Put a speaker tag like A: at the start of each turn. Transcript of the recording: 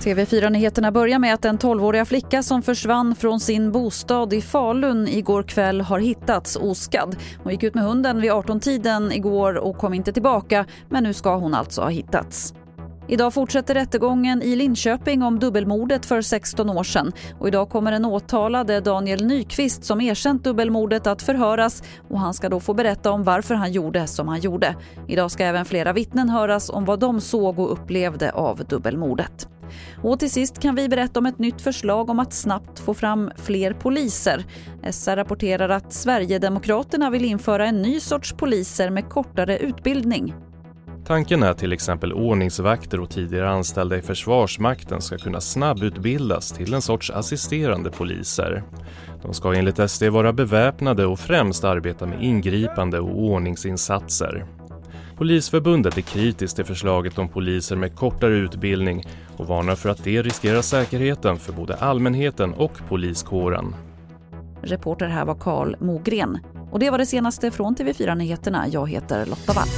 A: TV4-nyheterna börjar med att den 12-åriga flicka som försvann från sin bostad i Falun igår kväll har hittats oskadd. Hon gick ut med hunden vid 18-tiden igår och kom inte tillbaka men nu ska hon alltså ha hittats. Idag fortsätter rättegången i Linköping om dubbelmordet för 16 år sedan. Och idag kommer den åtalade Daniel Nyqvist som erkänt dubbelmordet att förhöras och han ska då få berätta om varför han gjorde som han gjorde. Idag ska även flera vittnen höras om vad de såg och upplevde av dubbelmordet. Och till sist kan vi berätta om ett nytt förslag om att snabbt få fram fler poliser. SR rapporterar att Sverigedemokraterna vill införa en ny sorts poliser med kortare utbildning.
B: Tanken är till exempel ordningsvakter och tidigare anställda i Försvarsmakten ska kunna snabbutbildas till en sorts assisterande poliser. De ska enligt SD vara beväpnade och främst arbeta med ingripande och ordningsinsatser. Polisförbundet är kritiskt till förslaget om poliser med kortare utbildning och varnar för att det riskerar säkerheten för både allmänheten och poliskåren.
A: Reporter här var Karl Mogren. Och det var det senaste från TV4 Nyheterna. Jag heter Lotta Wall.